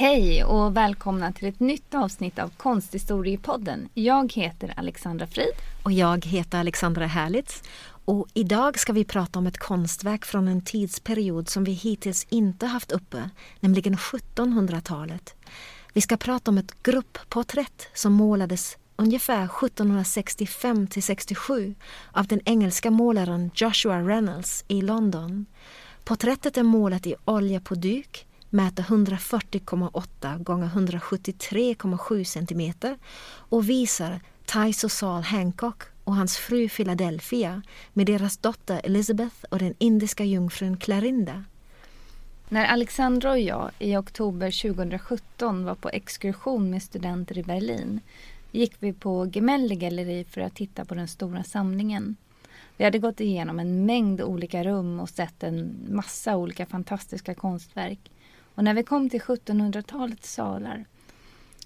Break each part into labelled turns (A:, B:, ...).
A: Hej och välkomna till ett nytt avsnitt av Konsthistoriepodden. Jag heter Alexandra Frid.
B: Och jag heter Alexandra Härlitz. Och idag ska vi prata om ett konstverk från en tidsperiod som vi hittills inte haft uppe, nämligen 1700-talet. Vi ska prata om ett gruppporträtt som målades ungefär 1765 till 67 av den engelska målaren Joshua Reynolds i London. Porträttet är målat i olja på duk mäter 140,8 gånger 173,7 cm och visar Tyso Saul Hancock och hans fru Philadelphia med deras dotter Elizabeth och den indiska jungfrun Clarinda.
A: När Alexandra och jag i oktober 2017 var på exkursion med studenter i Berlin gick vi på Gemelle galleri för att titta på den stora samlingen. Vi hade gått igenom en mängd olika rum och sett en massa olika fantastiska konstverk. Och när vi kom till 1700-talets salar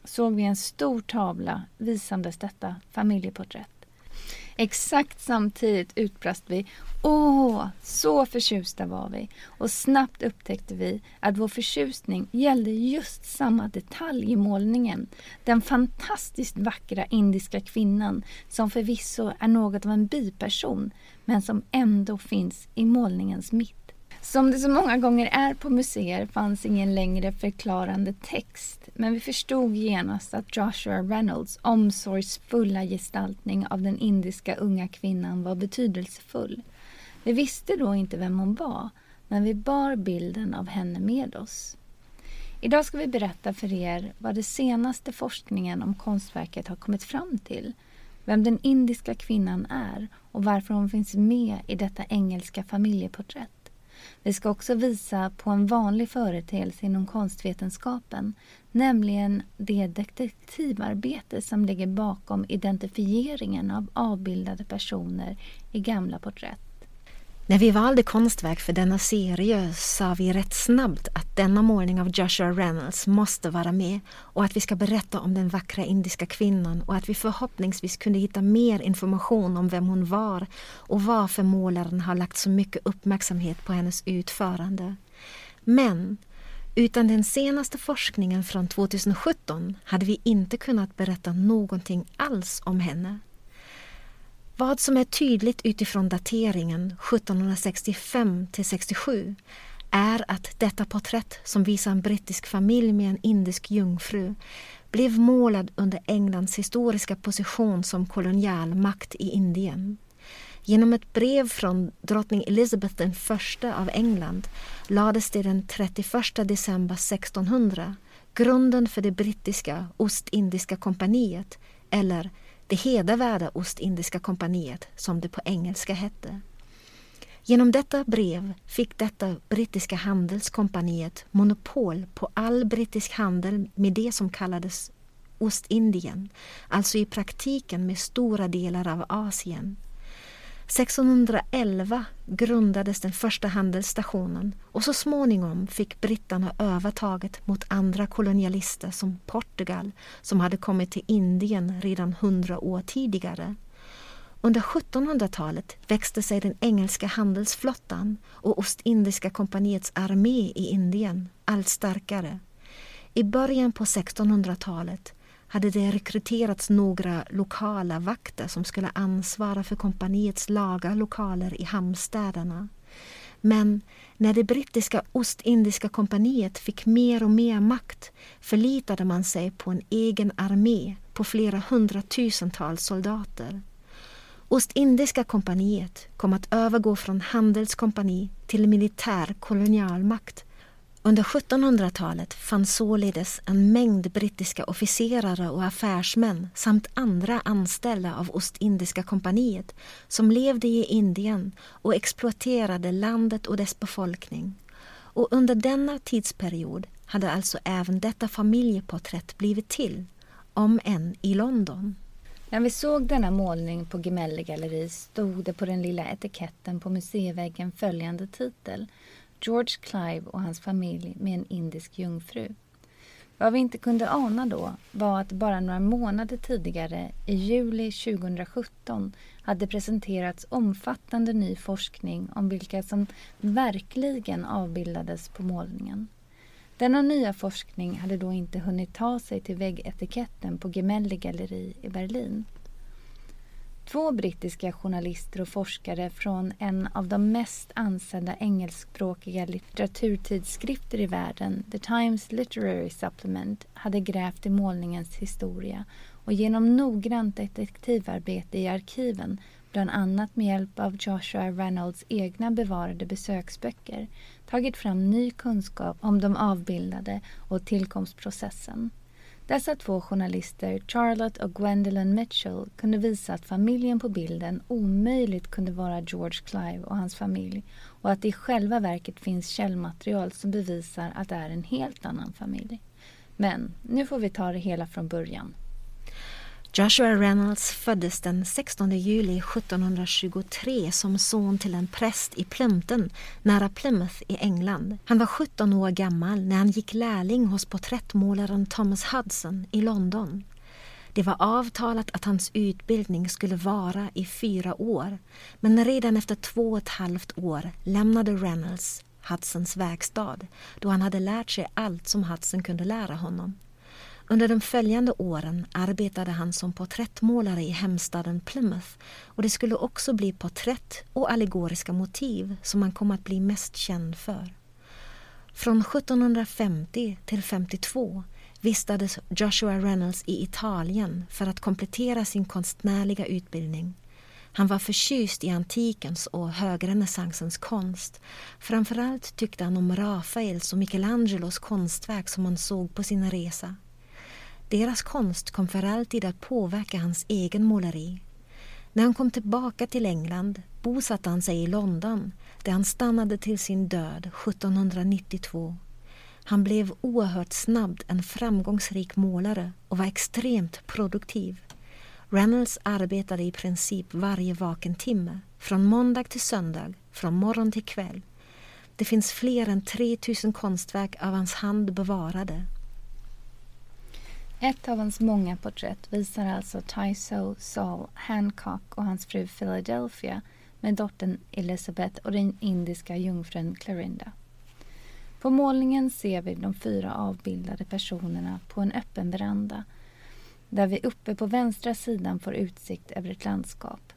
A: såg vi en stor tavla visandes detta familjeporträtt. Exakt samtidigt utbrast vi Åh, så förtjusta var vi! Och snabbt upptäckte vi att vår förtjusning gällde just samma detalj i målningen. Den fantastiskt vackra indiska kvinnan som förvisso är något av en biperson men som ändå finns i målningens mitt. Som det så många gånger är på museer fanns ingen längre förklarande text men vi förstod genast att Joshua Reynolds omsorgsfulla gestaltning av den indiska unga kvinnan var betydelsefull. Vi visste då inte vem hon var men vi bar bilden av henne med oss. Idag ska vi berätta för er vad den senaste forskningen om konstverket har kommit fram till, vem den indiska kvinnan är och varför hon finns med i detta engelska familjeporträtt. Vi ska också visa på en vanlig företeelse inom konstvetenskapen, nämligen det detektivarbete som ligger bakom identifieringen av avbildade personer i gamla porträtt.
B: När vi valde konstverk för denna serie sa vi rätt snabbt att denna målning av Joshua Reynolds måste vara med och att vi ska berätta om den vackra indiska kvinnan och att vi förhoppningsvis kunde hitta mer information om vem hon var och varför målaren har lagt så mycket uppmärksamhet på hennes utförande. Men utan den senaste forskningen från 2017 hade vi inte kunnat berätta någonting alls om henne. Vad som är tydligt utifrån dateringen 1765 till 67 är att detta porträtt som visar en brittisk familj med en indisk jungfru blev målad under Englands historiska position som kolonialmakt i Indien. Genom ett brev från drottning Elizabeth I av England lades det den 31 december 1600 grunden för det brittiska Ostindiska kompaniet eller det hedervärda Ostindiska kompaniet som det på engelska hette. Genom detta brev fick detta brittiska handelskompaniet monopol på all brittisk handel med det som kallades Ostindien, alltså i praktiken med stora delar av Asien. 1611 grundades den första handelsstationen och så småningom fick britterna övertaget mot andra kolonialister som Portugal som hade kommit till Indien redan hundra år tidigare. Under 1700-talet växte sig den engelska handelsflottan och Ostindiska kompaniets armé i Indien allt starkare. I början på 1600-talet hade det rekryterats några lokala vakter som skulle ansvara för kompaniets laga lokaler i hamnstäderna. Men när det brittiska Ostindiska kompaniet fick mer och mer makt förlitade man sig på en egen armé på flera hundratusentals soldater. Ostindiska kompaniet kom att övergå från handelskompani till militär kolonialmakt under 1700-talet fanns således en mängd brittiska officerare och affärsmän samt andra anställda av Ostindiska kompaniet som levde i Indien och exploaterade landet och dess befolkning. Och under denna tidsperiod hade alltså även detta familjeporträtt blivit till, om än i London.
A: När vi såg denna målning på Gemelli galleri stod det på den lilla etiketten på museiväggen följande titel George Clive och hans familj med en indisk jungfru. Vad vi inte kunde ana då var att bara några månader tidigare, i juli 2017, hade presenterats omfattande ny forskning om vilka som verkligen avbildades på målningen. Denna nya forskning hade då inte hunnit ta sig till väggetiketten på Gemelli galleri i Berlin. Två brittiska journalister och forskare från en av de mest ansedda engelskspråkiga litteraturtidskrifter i världen, The Times Literary Supplement, hade grävt i målningens historia och genom noggrant detektivarbete i arkiven, bland annat med hjälp av Joshua Reynolds egna bevarade besöksböcker, tagit fram ny kunskap om de avbildade och tillkomstprocessen. Dessa två journalister, Charlotte och Gwendolyn Mitchell, kunde visa att familjen på bilden omöjligt kunde vara George Clive och hans familj och att det i själva verket finns källmaterial som bevisar att det är en helt annan familj. Men nu får vi ta det hela från början.
B: Joshua Reynolds föddes den 16 juli 1723 som son till en präst i Plympton nära Plymouth i England. Han var 17 år gammal när han gick lärling hos porträttmålaren Thomas Hudson i London. Det var avtalat att hans utbildning skulle vara i fyra år men redan efter två och ett halvt år lämnade Reynolds Hudsons verkstad då han hade lärt sig allt som Hudson kunde lära honom. Under de följande åren arbetade han som porträttmålare i hemstaden Plymouth och det skulle också bli porträtt och allegoriska motiv som han kom att bli mest känd för. Från 1750 till 52 vistades Joshua Reynolds i Italien för att komplettera sin konstnärliga utbildning. Han var förtjust i antikens och högrenässansens konst. Framförallt tyckte han om Rafaels och Michelangelos konstverk som han såg på sin resa. Deras konst kom för alltid att påverka hans egen måleri. När han kom tillbaka till England bosatte han sig i London där han stannade till sin död 1792. Han blev oerhört snabbt en framgångsrik målare och var extremt produktiv. Reynolds arbetade i princip varje vaken timme, från måndag till söndag, från morgon till kväll. Det finns fler än 3000 konstverk av hans hand bevarade
A: ett av hans många porträtt visar alltså Tyso Saul Hancock och hans fru Philadelphia med dottern Elizabeth och den indiska jungfrun Clarinda. På målningen ser vi de fyra avbildade personerna på en öppen veranda där vi uppe på vänstra sidan får utsikt över ett landskap.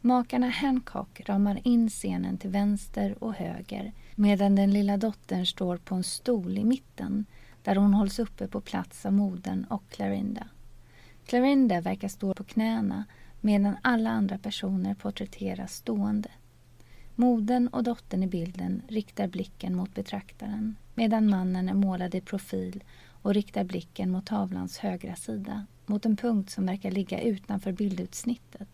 A: Makarna Hancock ramar in scenen till vänster och höger medan den lilla dottern står på en stol i mitten där hon hålls uppe på plats av modern och Clarinda. Clarinda verkar stå på knäna medan alla andra personer porträtteras stående. Modern och dottern i bilden riktar blicken mot betraktaren medan mannen är målad i profil och riktar blicken mot tavlans högra sida mot en punkt som verkar ligga utanför bildutsnittet.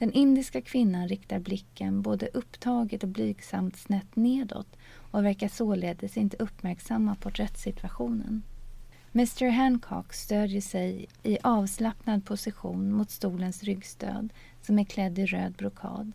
A: Den indiska kvinnan riktar blicken både upptaget och blygsamt snett nedåt och verkar således inte uppmärksamma porträttsituationen. Mr Hancock stödjer sig i avslappnad position mot stolens ryggstöd som är klädd i röd brokad.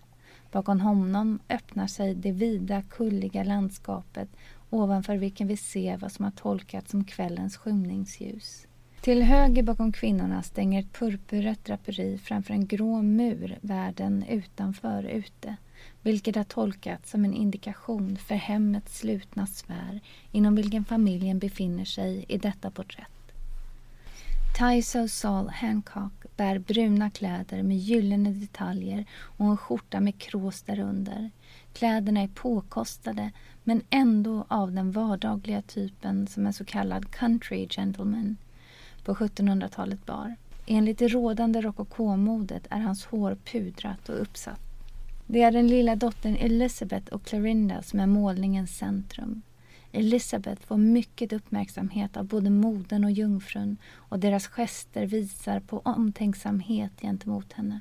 A: Bakom honom öppnar sig det vida, kulliga landskapet ovanför vilken vi ser vad som har tolkats som kvällens skymningsljus. Till höger bakom kvinnorna stänger ett purpurrött draperi framför en grå mur världen utanför ute vilket har tolkats som en indikation för hemmets slutna sfär inom vilken familjen befinner sig i detta porträtt. Tyso Saul Hancock bär bruna kläder med gyllene detaljer och en skjorta med krås därunder. Kläderna är påkostade men ändå av den vardagliga typen som en så kallad country gentleman på 1700-talet bar. Enligt det rådande rokokomodet är hans hår pudrat och uppsatt. Det är den lilla dottern Elizabeth och Clarinda som är målningens centrum. Elizabeth får mycket uppmärksamhet av både modern och jungfrun och deras gester visar på omtänksamhet gentemot henne.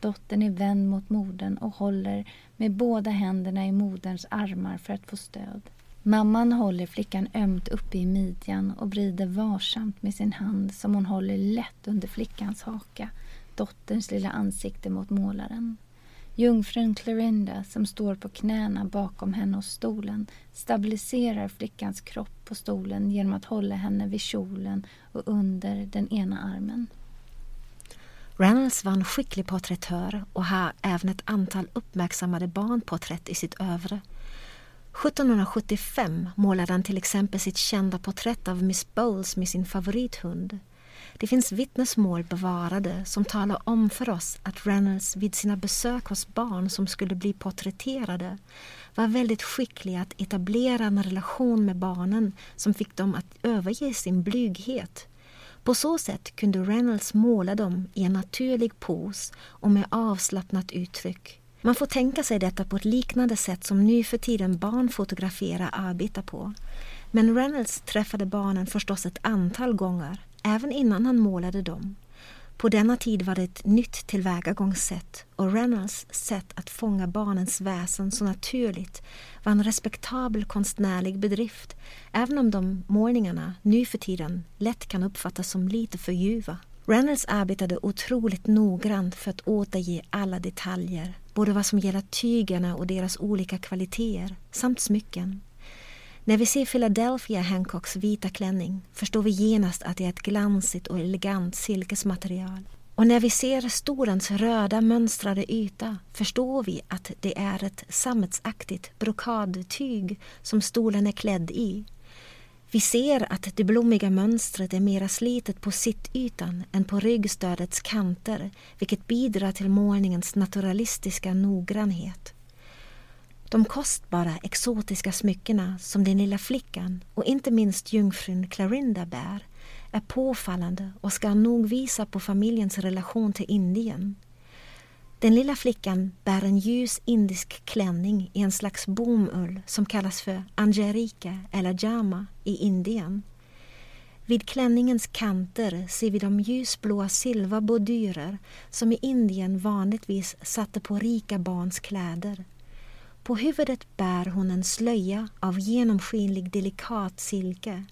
A: Dottern är vänd mot modern och håller med båda händerna i moderns armar för att få stöd. Mamman håller flickan ömt uppe i midjan och vrider varsamt med sin hand som hon håller lätt under flickans haka, dotterns lilla ansikte mot målaren. Jungfrun Clarinda, som står på knäna bakom henne hos stolen, stabiliserar flickans kropp på stolen genom att hålla henne vid kjolen och under den ena armen.
B: Reynolds var en skicklig porträttör och har även ett antal uppmärksammade barnporträtt i sitt övre. 1775 målade han till exempel sitt kända porträtt av Miss Bowles med sin favorithund. Det finns vittnesmål bevarade som talar om för oss att Reynolds vid sina besök hos barn som skulle bli porträtterade var väldigt skicklig att etablera en relation med barnen som fick dem att överge sin blyghet. På så sätt kunde Reynolds måla dem i en naturlig pose och med avslappnat uttryck. Man får tänka sig detta på ett liknande sätt som nu för tiden barn fotograferar arbetar på. Men Reynolds träffade barnen förstås ett antal gånger, även innan han målade dem. På denna tid var det ett nytt tillvägagångssätt och Reynolds sätt att fånga barnens väsen så naturligt var en respektabel konstnärlig bedrift även om de målningarna nu för tiden lätt kan uppfattas som lite för ljuva. Reynolds arbetade otroligt noggrant för att återge alla detaljer, både vad som gäller tygerna och deras olika kvaliteter samt smycken. När vi ser Philadelphia Hancocks vita klänning förstår vi genast att det är ett glansigt och elegant silkesmaterial. Och när vi ser stolens röda mönstrade yta förstår vi att det är ett sammetsaktigt brokadtyg som stolen är klädd i. Vi ser att det blommiga mönstret är mera slitet på sittytan än på ryggstödets kanter vilket bidrar till målningens naturalistiska noggrannhet. De kostbara exotiska smyckena som den lilla flickan och inte minst jungfrun Clarinda bär är påfallande och ska nog visa på familjens relation till Indien. Den lilla flickan bär en ljus indisk klänning i en slags bomull som kallas för anjarika eller jama i Indien. Vid klänningens kanter ser vi de ljusblåa silverbordyrer som i Indien vanligtvis satte på rika barns kläder. På huvudet bär hon en slöja av genomskinlig delikat silke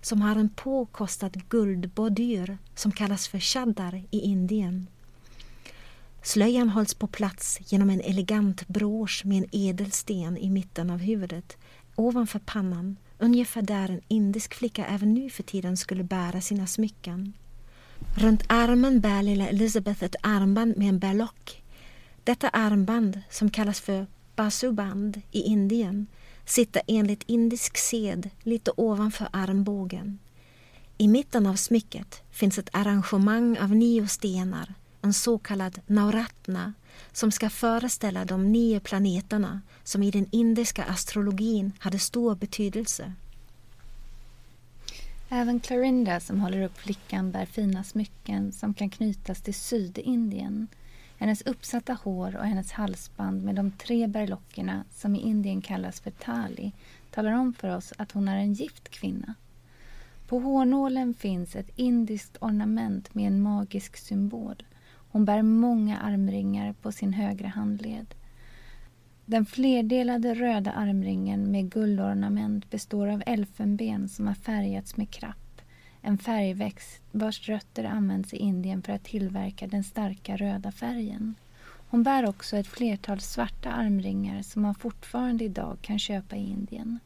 B: som har en påkostad guldbordyr som kallas för chaddar i Indien. Slöjan hålls på plats genom en elegant brosch med en edelsten i mitten av huvudet ovanför pannan, ungefär där en indisk flicka även nu för tiden skulle bära sina smycken. Runt armen bär lilla Elizabeth ett armband med en berlock. Detta armband, som kallas för basuband i Indien, sitter enligt indisk sed lite ovanför armbågen. I mitten av smycket finns ett arrangemang av nio stenar en så kallad nauratna som ska föreställa de nio planeterna som i den indiska astrologin hade stor betydelse.
A: Även Clarinda som håller upp flickan bär fina smycken som kan knytas till Sydindien. Hennes uppsatta hår och hennes halsband med de tre berlockerna som i Indien kallas för tali talar om för oss att hon är en gift kvinna. På hårnålen finns ett indiskt ornament med en magisk symbol. Hon bär många armringar på sin högra handled. Den flerdelade röda armringen med guldornament består av elfenben som har färgats med krapp, en färgväxt vars rötter används i Indien för att tillverka den starka röda färgen. Hon bär också ett flertal svarta armringar som man fortfarande idag kan köpa i Indien.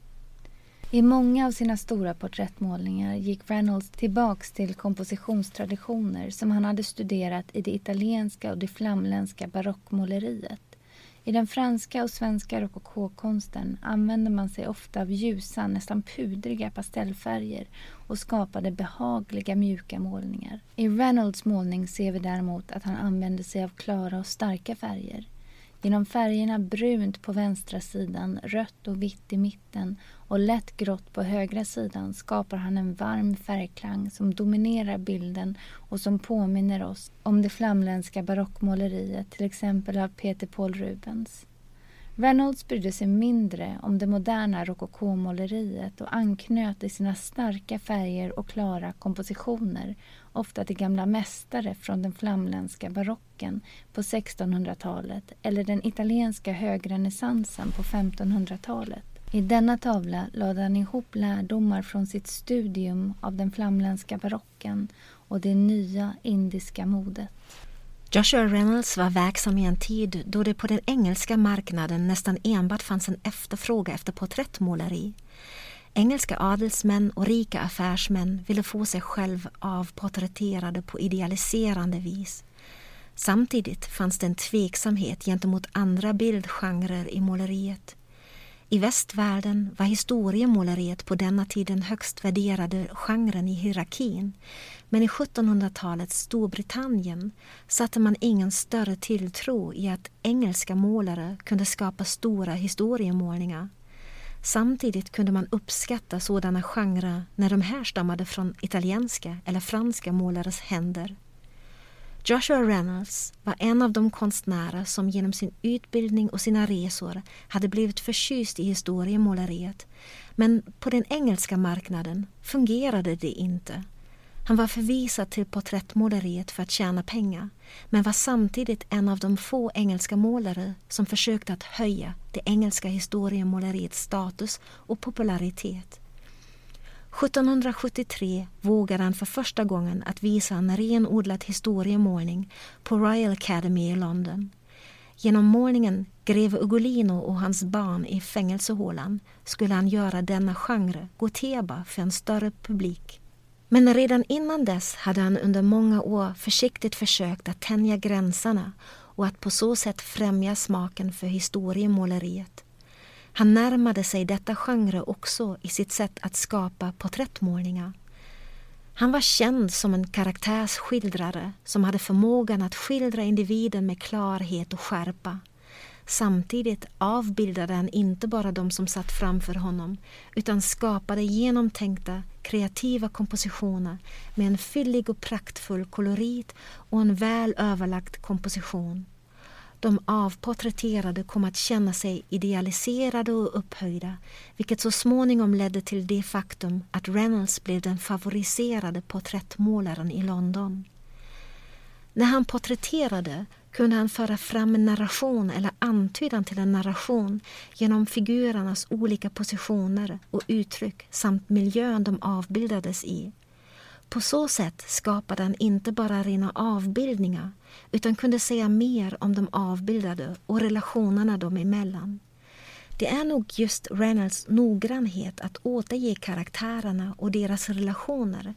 A: I många av sina stora porträttmålningar gick Reynolds tillbaks till kompositionstraditioner som han hade studerat i det italienska och det flamländska barockmåleriet. I den franska och svenska rokokokonsten använde man sig ofta av ljusa, nästan pudriga pastellfärger och skapade behagliga mjuka målningar. I Reynolds målning ser vi däremot att han använde sig av klara och starka färger. Genom färgerna brunt på vänstra sidan, rött och vitt i mitten och lätt grått på högra sidan skapar han en varm färgklang som dominerar bilden och som påminner oss om det flamländska barockmåleriet, till exempel av Peter Paul Rubens. Reynolds brydde sig mindre om det moderna rokokomåleriet och anknöt i sina starka färger och klara kompositioner ofta till gamla mästare från den flamländska barocken på 1600-talet eller den italienska högrenässansen på 1500-talet. I denna tavla lade han ihop lärdomar från sitt studium av den flamländska barocken och det nya indiska modet.
B: Joshua Reynolds var verksam i en tid då det på den engelska marknaden nästan enbart fanns en efterfrågan efter porträttmåleri. Engelska adelsmän och rika affärsmän ville få sig själv avporträtterade på idealiserande vis. Samtidigt fanns det en tveksamhet gentemot andra bildgenrer i måleriet. I västvärlden var historiemåleriet på denna tid den högst värderade genren i hierarkin. Men i 1700-talets Storbritannien satte man ingen större tilltro i att engelska målare kunde skapa stora historiemålningar. Samtidigt kunde man uppskatta sådana genrer när de härstammade från italienska eller franska målares händer. Joshua Reynolds var en av de konstnärer som genom sin utbildning och sina resor hade blivit förtjust i historiemåleriet. Men på den engelska marknaden fungerade det inte. Han var förvisad till porträttmåleriet för att tjäna pengar men var samtidigt en av de få engelska målare som försökte att höja det engelska historiemåleriets status och popularitet. 1773 vågade han för första gången att visa en renodlad historiemålning på Royal Academy i London. Genom målningen Greve Ugolino och hans barn i fängelsehålan skulle han göra denna genre gå för en större publik. Men redan innan dess hade han under många år försiktigt försökt att tänja gränserna och att på så sätt främja smaken för historiemåleriet. Han närmade sig detta genre också i sitt sätt att skapa porträttmålningar. Han var känd som en karaktärsskildrare som hade förmågan att skildra individen med klarhet och skärpa. Samtidigt avbildade han inte bara de som satt framför honom utan skapade genomtänkta, kreativa kompositioner med en fyllig och praktfull kolorit och en väl överlagd komposition. De avporträtterade kom att känna sig idealiserade och upphöjda vilket så småningom ledde till det faktum att Reynolds blev den favoriserade porträttmålaren i London. När han porträtterade kunde han föra fram en narration eller antydan till en narration genom figurernas olika positioner och uttryck samt miljön de avbildades i. På så sätt skapade han inte bara rena avbildningar utan kunde säga mer om de avbildade och relationerna dem emellan. Det är nog just Reynolds noggrannhet att återge karaktärerna och deras relationer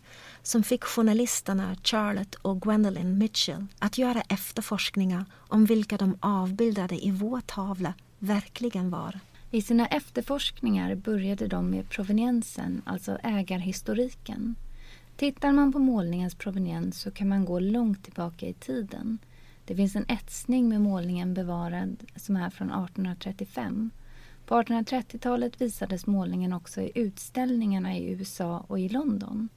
B: som fick journalisterna Charlotte och Gwendolyn Mitchell att göra efterforskningar om vilka de avbildade i vår tavla verkligen var.
A: I sina efterforskningar började de med proveniensen, alltså ägarhistoriken. Tittar man på målningens proveniens så kan man gå långt tillbaka i tiden. Det finns en etsning med målningen bevarad som är från 1835. På 1830-talet visades målningen också i utställningarna i USA och i London.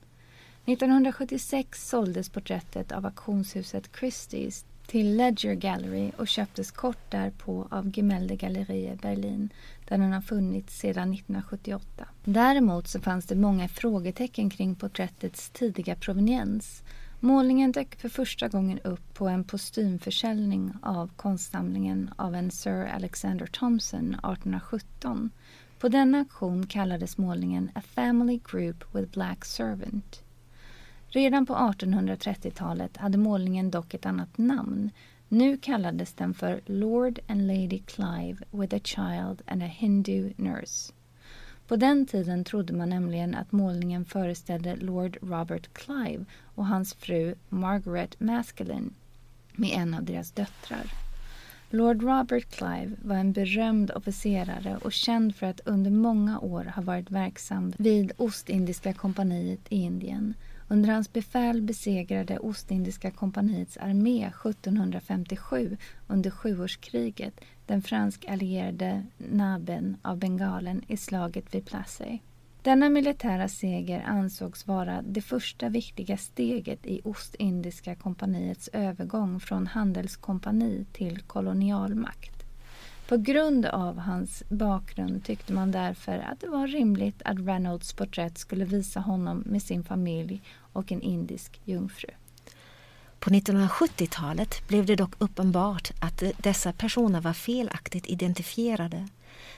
A: 1976 såldes porträttet av auktionshuset Christie's till Ledger Gallery och köptes kort därpå av Gemälde Gallerie Berlin där den har funnits sedan 1978. Däremot så fanns det många frågetecken kring porträttets tidiga proveniens. Målningen dök för första gången upp på en postymförsäljning av konstsamlingen av en Sir Alexander Thompson 1817. På denna auktion kallades målningen A Family Group with Black Servant. Redan på 1830-talet hade målningen dock ett annat namn. Nu kallades den för Lord and Lady Clive with a Child and a Hindu Nurse. På den tiden trodde man nämligen att målningen föreställde Lord Robert Clive och hans fru Margaret Maskelyne med en av deras döttrar. Lord Robert Clive var en berömd officerare och känd för att under många år ha varit verksam vid Ostindiska kompaniet i Indien under hans befäl besegrade Ostindiska kompaniets armé 1757 under sjuårskriget den fransk allierade Naben av Bengalen i slaget vid Plassey. Denna militära seger ansågs vara det första viktiga steget i Ostindiska kompaniets övergång från handelskompani till kolonialmakt. På grund av hans bakgrund tyckte man därför att det var rimligt att Reynolds porträtt skulle visa honom med sin familj och en indisk jungfru.
B: På 1970-talet blev det dock uppenbart att dessa personer var felaktigt identifierade.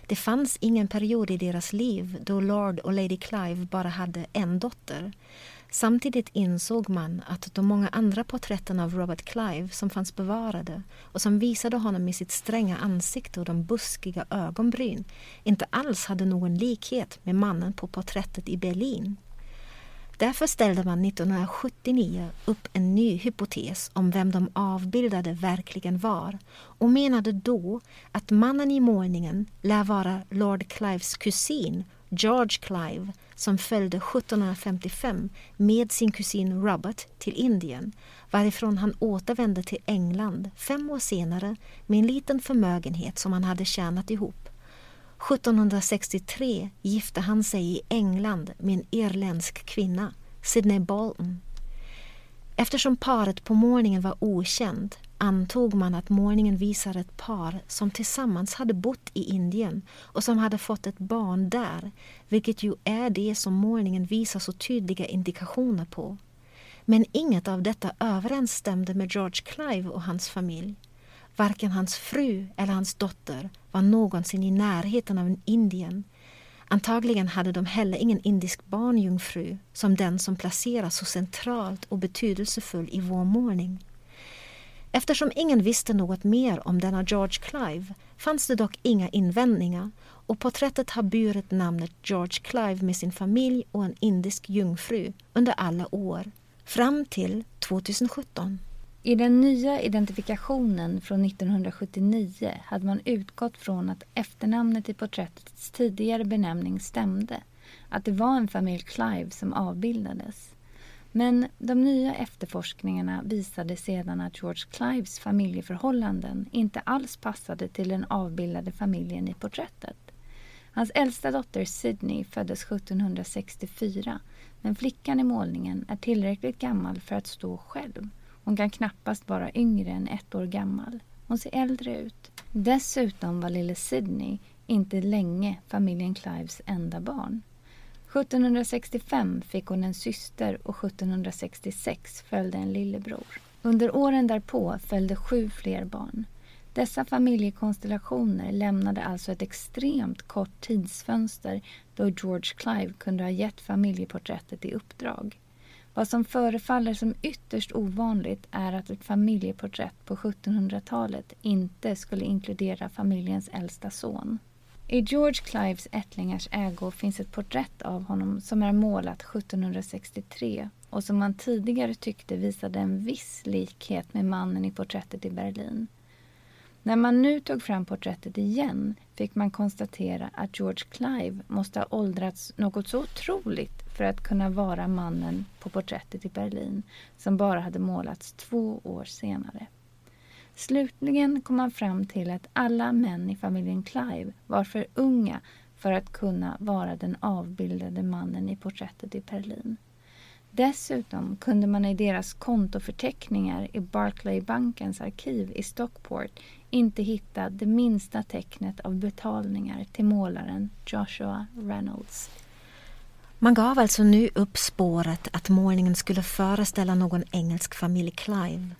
B: Det fanns ingen period i deras liv då Lord och Lady Clive bara hade en dotter. Samtidigt insåg man att de många andra porträtten av Robert Clive som fanns bevarade och som visade honom i sitt stränga ansikte och de buskiga ögonbryn inte alls hade någon likhet med mannen på porträttet i Berlin. Därför ställde man 1979 upp en ny hypotes om vem de avbildade verkligen var och menade då att mannen i målningen lär vara Lord Clives kusin George Clive som följde 1755 med sin kusin Robert till Indien varifrån han återvände till England fem år senare med en liten förmögenhet som han hade tjänat ihop. 1763 gifte han sig i England med en irländsk kvinna, Sidney Bolton. Eftersom paret på morgonen var okänd antog man att målningen visar ett par som tillsammans hade bott i Indien och som hade fått ett barn där, vilket ju är det som målningen visar så tydliga indikationer på. Men inget av detta överensstämde med George Clive och hans familj. Varken hans fru eller hans dotter var någonsin i närheten av Indien. Antagligen hade de heller ingen indisk barnjungfru som den som placeras så centralt och betydelsefull i vår målning. Eftersom ingen visste något mer om denna George Clive fanns det dock inga invändningar och porträttet har burit namnet George Clive med sin familj och en indisk jungfru under alla år, fram till 2017.
A: I den nya identifikationen från 1979 hade man utgått från att efternamnet i porträttets tidigare benämning stämde, att det var en familj Clive som avbildades. Men de nya efterforskningarna visade sedan att George Clives familjeförhållanden inte alls passade till den avbildade familjen i porträttet. Hans äldsta dotter Sydney föddes 1764 men flickan i målningen är tillräckligt gammal för att stå själv. Hon kan knappast vara yngre än ett år gammal. Hon ser äldre ut. Dessutom var lille Sydney inte länge familjen Clives enda barn. 1765 fick hon en syster och 1766 följde en lillebror. Under åren därpå följde sju fler barn. Dessa familjekonstellationer lämnade alltså ett extremt kort tidsfönster då George Clive kunde ha gett familjeporträttet i uppdrag. Vad som förefaller som ytterst ovanligt är att ett familjeporträtt på 1700-talet inte skulle inkludera familjens äldsta son. I George Clives ättlingars ägo finns ett porträtt av honom som är målat 1763 och som man tidigare tyckte visade en viss likhet med mannen i porträttet i Berlin. När man nu tog fram porträttet igen fick man konstatera att George Clive måste ha åldrats något så otroligt för att kunna vara mannen på porträttet i Berlin som bara hade målats två år senare. Slutligen kom man fram till att alla män i familjen Clive var för unga för att kunna vara den avbildade mannen i porträttet i Berlin. Dessutom kunde man i deras kontoförteckningar i Barclaybankens arkiv i Stockport inte hitta det minsta tecknet av betalningar till målaren Joshua Reynolds.
B: Man gav alltså nu upp spåret att målningen skulle föreställa någon engelsk familj Clive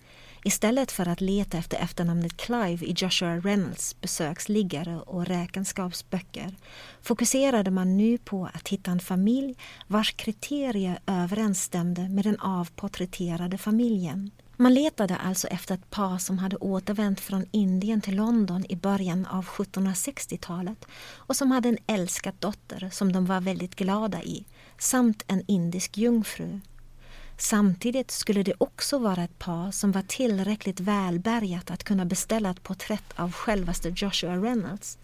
B: Istället för att leta efter efternamnet Clive i Joshua Reynolds besöksliggare och räkenskapsböcker fokuserade man nu på att hitta en familj vars kriterier överensstämde med den avporträtterade familjen. Man letade alltså efter ett par som hade återvänt från Indien till London i början av 1760-talet och som hade en älskad dotter som de var väldigt glada i samt en indisk jungfru Samtidigt skulle det också vara ett par som var tillräckligt välbärgat att kunna beställa ett porträtt av självaste Joshua Reynolds.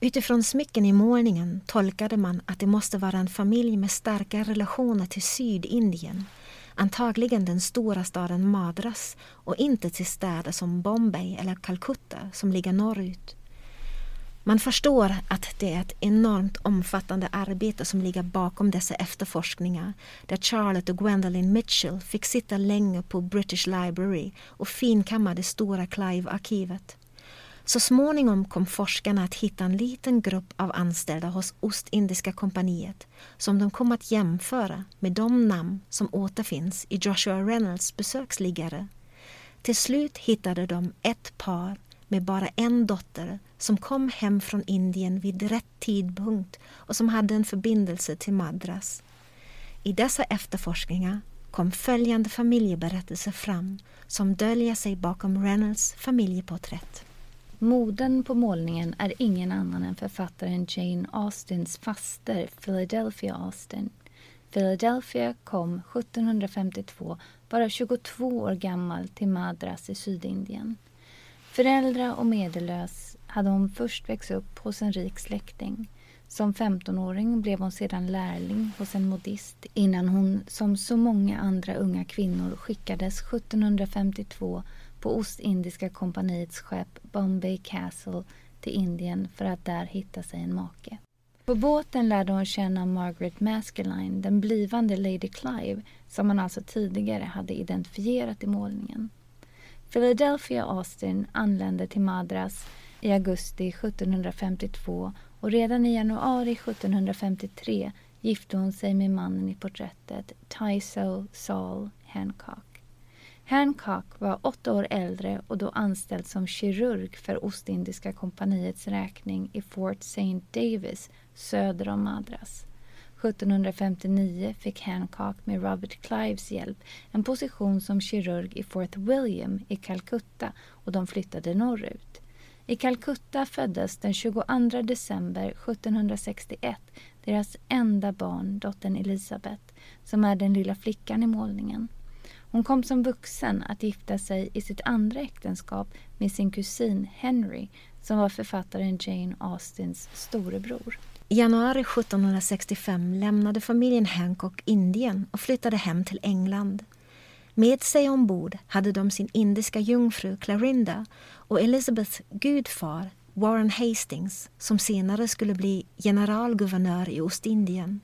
B: Utifrån smycken i målningen tolkade man att det måste vara en familj med starka relationer till Sydindien, antagligen den stora staden Madras och inte till städer som Bombay eller Calcutta som ligger norrut. Man förstår att det är ett enormt omfattande arbete som ligger bakom dessa efterforskningar där Charlotte och Gwendolyn Mitchell fick sitta länge på British Library och finkamma det stora Clive-arkivet. Så småningom kom forskarna att hitta en liten grupp av anställda hos Ostindiska kompaniet som de kom att jämföra med de namn som återfinns i Joshua Reynolds besöksliggare. Till slut hittade de ett par med bara en dotter som kom hem från Indien vid rätt tidpunkt och som hade en förbindelse till Madras. I dessa efterforskningar kom följande familjeberättelser fram som döljer sig bakom Reynolds familjeporträtt.
A: Moden på målningen är ingen annan än författaren Jane Austens faster Philadelphia Austin. Philadelphia kom 1752, bara 22 år gammal, till Madras i Sydindien. Föräldrar och medellös hade hon först växt upp hos en rik släkting. Som 15-åring blev hon sedan lärling hos en modist innan hon, som så många andra unga kvinnor, skickades 1752 på Ostindiska kompaniets skepp Bombay Castle till Indien för att där hitta sig en make. På båten lärde hon känna Margaret Maskelyne, den blivande Lady Clive som man alltså tidigare hade identifierat i målningen. Philadelphia Austin anlände till Madras i augusti 1752 och redan i januari 1753 gifte hon sig med mannen i porträttet, Tyso Saul Hancock. Hancock var åtta år äldre och då anställd som kirurg för Ostindiska kompaniets räkning i Fort St. Davis söder om Madras. 1759 fick Hancock med Robert Clives hjälp en position som kirurg i Fort William i Calcutta och de flyttade norrut. I Calcutta föddes den 22 december 1761 deras enda barn, dottern Elisabeth, som är den lilla flickan i målningen. Hon kom som vuxen att gifta sig i sitt andra äktenskap med sin kusin Henry som var författaren Jane Austins storebror.
B: I januari 1765 lämnade familjen Hancock Indien och flyttade hem till England. Med sig ombord hade de sin indiska jungfru Clarinda och Elizabeths gudfar Warren Hastings som senare skulle bli generalguvernör i Ostindien.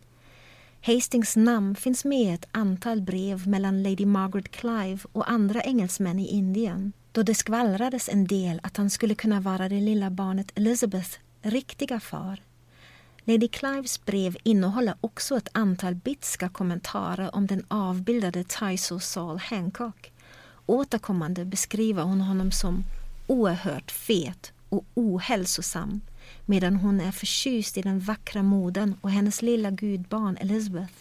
B: Hastings namn finns med i ett antal brev mellan Lady Margaret Clive och andra engelsmän i Indien då det skvallrades en del att han skulle kunna vara det lilla barnet Elizabeths riktiga far. Lady Clives brev innehåller också ett antal bitska kommentarer om den avbildade Tyso Saul Hancock. Återkommande beskriver hon honom som oerhört fet och ohälsosam medan hon är förtjust i den vackra modern och hennes lilla gudbarn Elizabeth.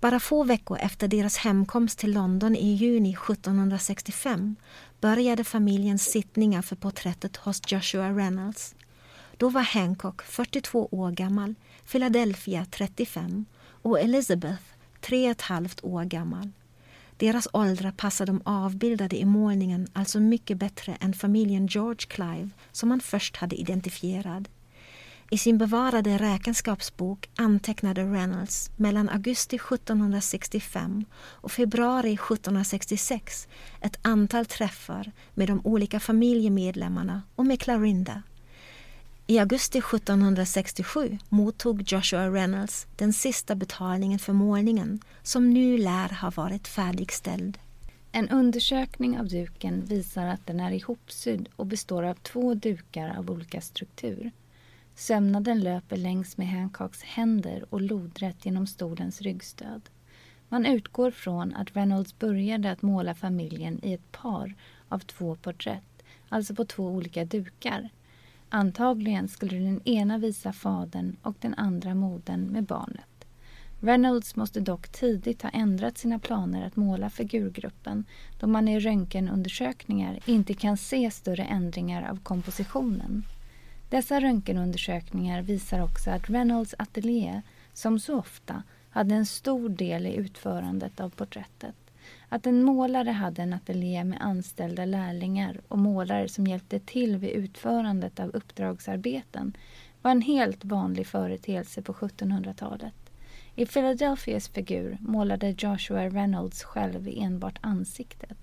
B: Bara få veckor efter deras hemkomst till London i juni 1765 började familjens sittningar för porträttet hos Joshua Reynolds. Då var Hancock 42 år gammal, Philadelphia 35 och Elizabeth 3,5 år gammal. Deras åldrar passar de avbildade i målningen alltså mycket bättre än familjen George Clive som man först hade identifierad. I sin bevarade räkenskapsbok antecknade Reynolds mellan augusti 1765 och februari 1766 ett antal träffar med de olika familjemedlemmarna och med Clarinda. I augusti 1767 mottog Joshua Reynolds den sista betalningen för målningen som nu lär ha varit färdigställd.
A: En undersökning av duken visar att den är ihopsydd och består av två dukar av olika struktur. Sömnaden löper längs med Hancocks händer och lodrätt genom stolens ryggstöd. Man utgår från att Reynolds började att måla familjen i ett par av två porträtt, alltså på två olika dukar Antagligen skulle den ena visa fadern och den andra modern med barnet. Reynolds måste dock tidigt ha ändrat sina planer att måla figurgruppen då man i röntgenundersökningar inte kan se större ändringar av kompositionen. Dessa röntgenundersökningar visar också att Reynolds ateljé, som så ofta, hade en stor del i utförandet av porträttet. Att en målare hade en ateljé med anställda lärlingar och målare som hjälpte till vid utförandet av uppdragsarbeten var en helt vanlig företeelse på 1700-talet. I Philadelphias figur målade Joshua Reynolds själv enbart ansiktet.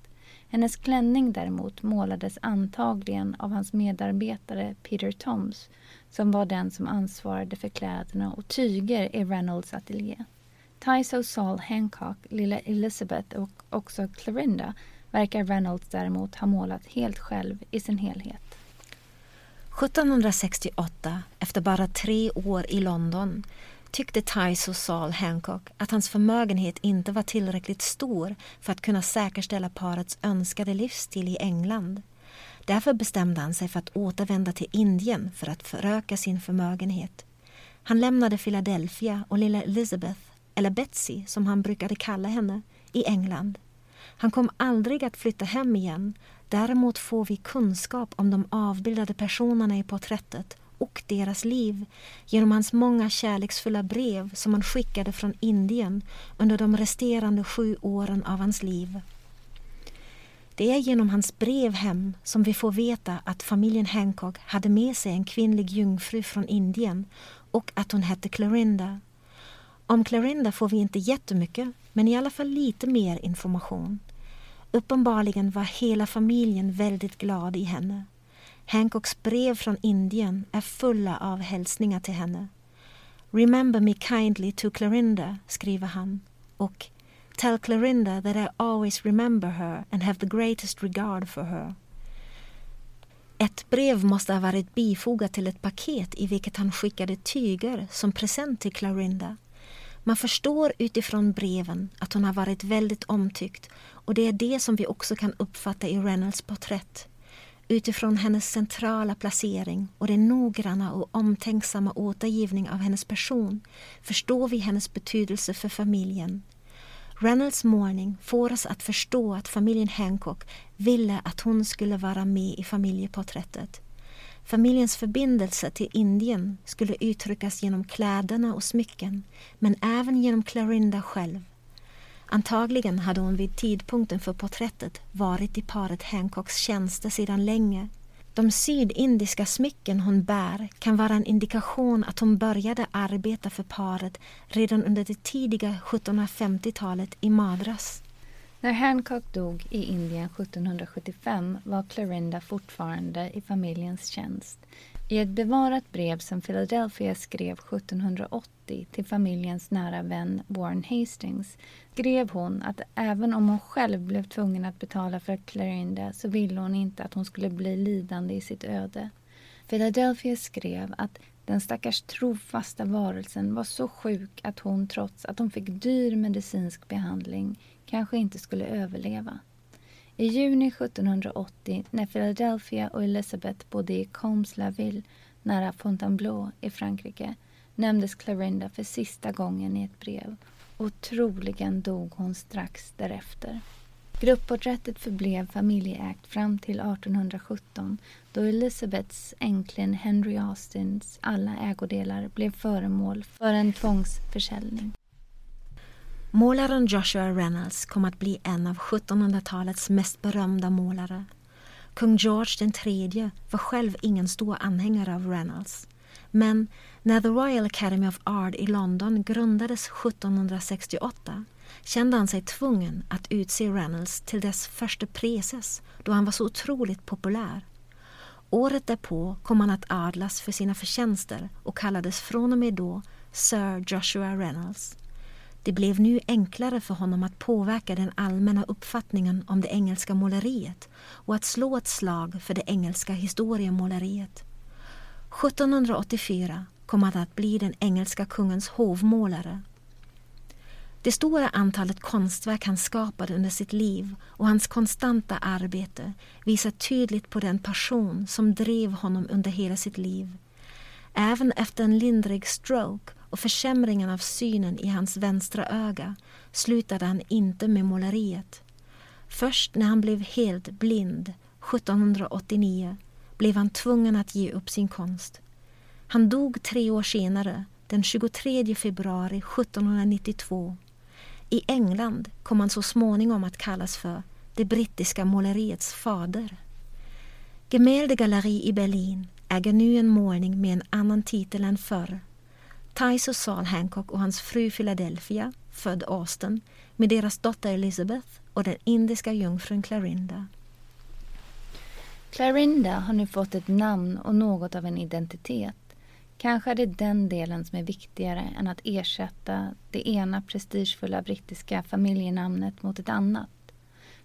A: Hennes klänning däremot målades antagligen av hans medarbetare Peter Toms som var den som ansvarade för kläderna och tyger i Reynolds ateljé. Tyso Saul Hancock, lilla Elizabeth och också Clarinda verkar Reynolds däremot ha målat helt själv i sin helhet.
B: 1768, efter bara tre år i London, tyckte Tyso Saul Hancock att hans förmögenhet inte var tillräckligt stor för att kunna säkerställa parets önskade livsstil i England. Därför bestämde han sig för att återvända till Indien för att föröka sin förmögenhet. Han lämnade Philadelphia och lilla Elizabeth, eller Betsy som han brukade kalla henne, i England. Han kom aldrig att flytta hem igen. Däremot får vi kunskap om de avbildade personerna i porträttet och deras liv genom hans många kärleksfulla brev som han skickade från Indien under de resterande sju åren av hans liv. Det är genom hans brev hem som vi får veta att familjen Hancock hade med sig en kvinnlig jungfru från Indien och att hon hette Clarinda. Om Clarinda får vi inte jättemycket, men i alla fall lite mer information. Uppenbarligen var hela familjen väldigt glad i henne. Hancocks brev från Indien är fulla av hälsningar till henne. Remember me kindly to Clarinda, skriver han. Och Tell Clarinda that I always remember her and have the greatest regard for her. Ett brev måste ha varit bifogat till ett paket i vilket han skickade tyger som present till Clarinda. Man förstår utifrån breven att hon har varit väldigt omtyckt och det är det som vi också kan uppfatta i Reynolds porträtt. Utifrån hennes centrala placering och den noggranna och omtänksamma återgivning av hennes person förstår vi hennes betydelse för familjen. Reynolds målning får oss att förstå att familjen Hancock ville att hon skulle vara med i familjeporträttet. Familjens förbindelse till Indien skulle uttryckas genom kläderna och smycken men även genom Clarinda själv. Antagligen hade hon vid tidpunkten för porträttet varit i paret Hancocks tjänster sedan länge. De sydindiska smycken hon bär kan vara en indikation att hon började arbeta för paret redan under det tidiga 1750-talet i Madras.
A: När Hancock dog i Indien 1775 var Clarinda fortfarande i familjens tjänst. I ett bevarat brev som Philadelphia skrev 1780 till familjens nära vän Warren Hastings skrev hon att även om hon själv blev tvungen att betala för Clarinda så ville hon inte att hon skulle bli lidande i sitt öde. Philadelphia skrev att den stackars trofasta varelsen var så sjuk att hon trots att hon fick dyr medicinsk behandling kanske inte skulle överleva. I juni 1780 när Philadelphia och Elizabeth bodde i Combs-la-Ville nära Fontainebleau i Frankrike nämndes Clarinda för sista gången i ett brev och troligen dog hon strax därefter. Gruppporträttet förblev familjeägt fram till 1817 då Elizabeths änkling Henry Austins alla ägodelar blev föremål för en tvångsförsäljning.
B: Målaren Joshua Reynolds kom att bli en av 1700-talets mest berömda målare. Kung George III var själv ingen stor anhängare av Reynolds. Men när The Royal Academy of Art i London grundades 1768 kände han sig tvungen att utse Reynolds till dess första preses då han var så otroligt populär. Året därpå kom han att adlas för sina förtjänster och kallades från och med då Sir Joshua Reynolds. Det blev nu enklare för honom att påverka den allmänna uppfattningen om det engelska måleriet och att slå ett slag för det engelska historiemåleriet. 1784 kom han att bli den engelska kungens hovmålare. Det stora antalet konstverk han skapade under sitt liv och hans konstanta arbete visar tydligt på den passion som drev honom under hela sitt liv. Även efter en lindrig stroke och försämringen av synen i hans vänstra öga slutade han inte med måleriet. Först när han blev helt blind 1789 blev han tvungen att ge upp sin konst. Han dog tre år senare, den 23 februari 1792. I England kom han så småningom att kallas för det brittiska måleriets fader. Gemäldegalleri i Berlin äger nu en målning med en annan titel än förr. Tyso Saul Hancock och hans fru Philadelphia, född Austin, med deras dotter Elizabeth och den indiska jungfrun Clarinda.
A: Clarinda har nu fått ett namn och något av en identitet. Kanske är det den delen som är viktigare än att ersätta det ena prestigefulla brittiska familjenamnet mot ett annat.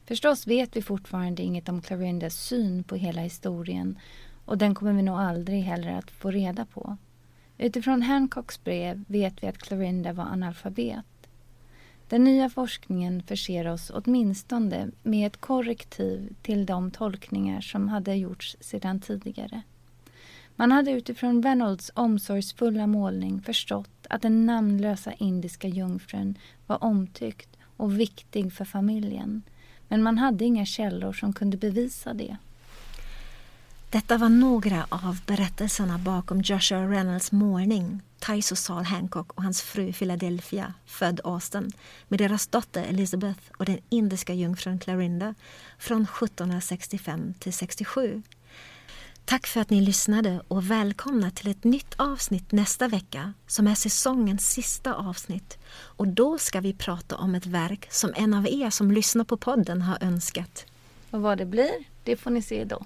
A: Förstås vet vi fortfarande inget om Clarindas syn på hela historien och den kommer vi nog aldrig heller att få reda på. Utifrån Hancocks brev vet vi att Clorinda var analfabet. Den nya forskningen förser oss åtminstone med ett korrektiv till de tolkningar som hade gjorts sedan tidigare. Man hade utifrån Reynolds omsorgsfulla målning förstått att den namnlösa indiska jungfrun var omtyckt och viktig för familjen. Men man hade inga källor som kunde bevisa det.
B: Detta var några av berättelserna bakom Joshua Reynolds målning Tyso Saul Hancock och hans fru Philadelphia, född Austin med deras dotter Elizabeth och den indiska jungfrun Clarinda från 1765 till 67. Tack för att ni lyssnade och välkomna till ett nytt avsnitt nästa vecka som är säsongens sista avsnitt. Och då ska vi prata om ett verk som en av er som lyssnar på podden har önskat.
A: Och vad det blir, det får ni se då.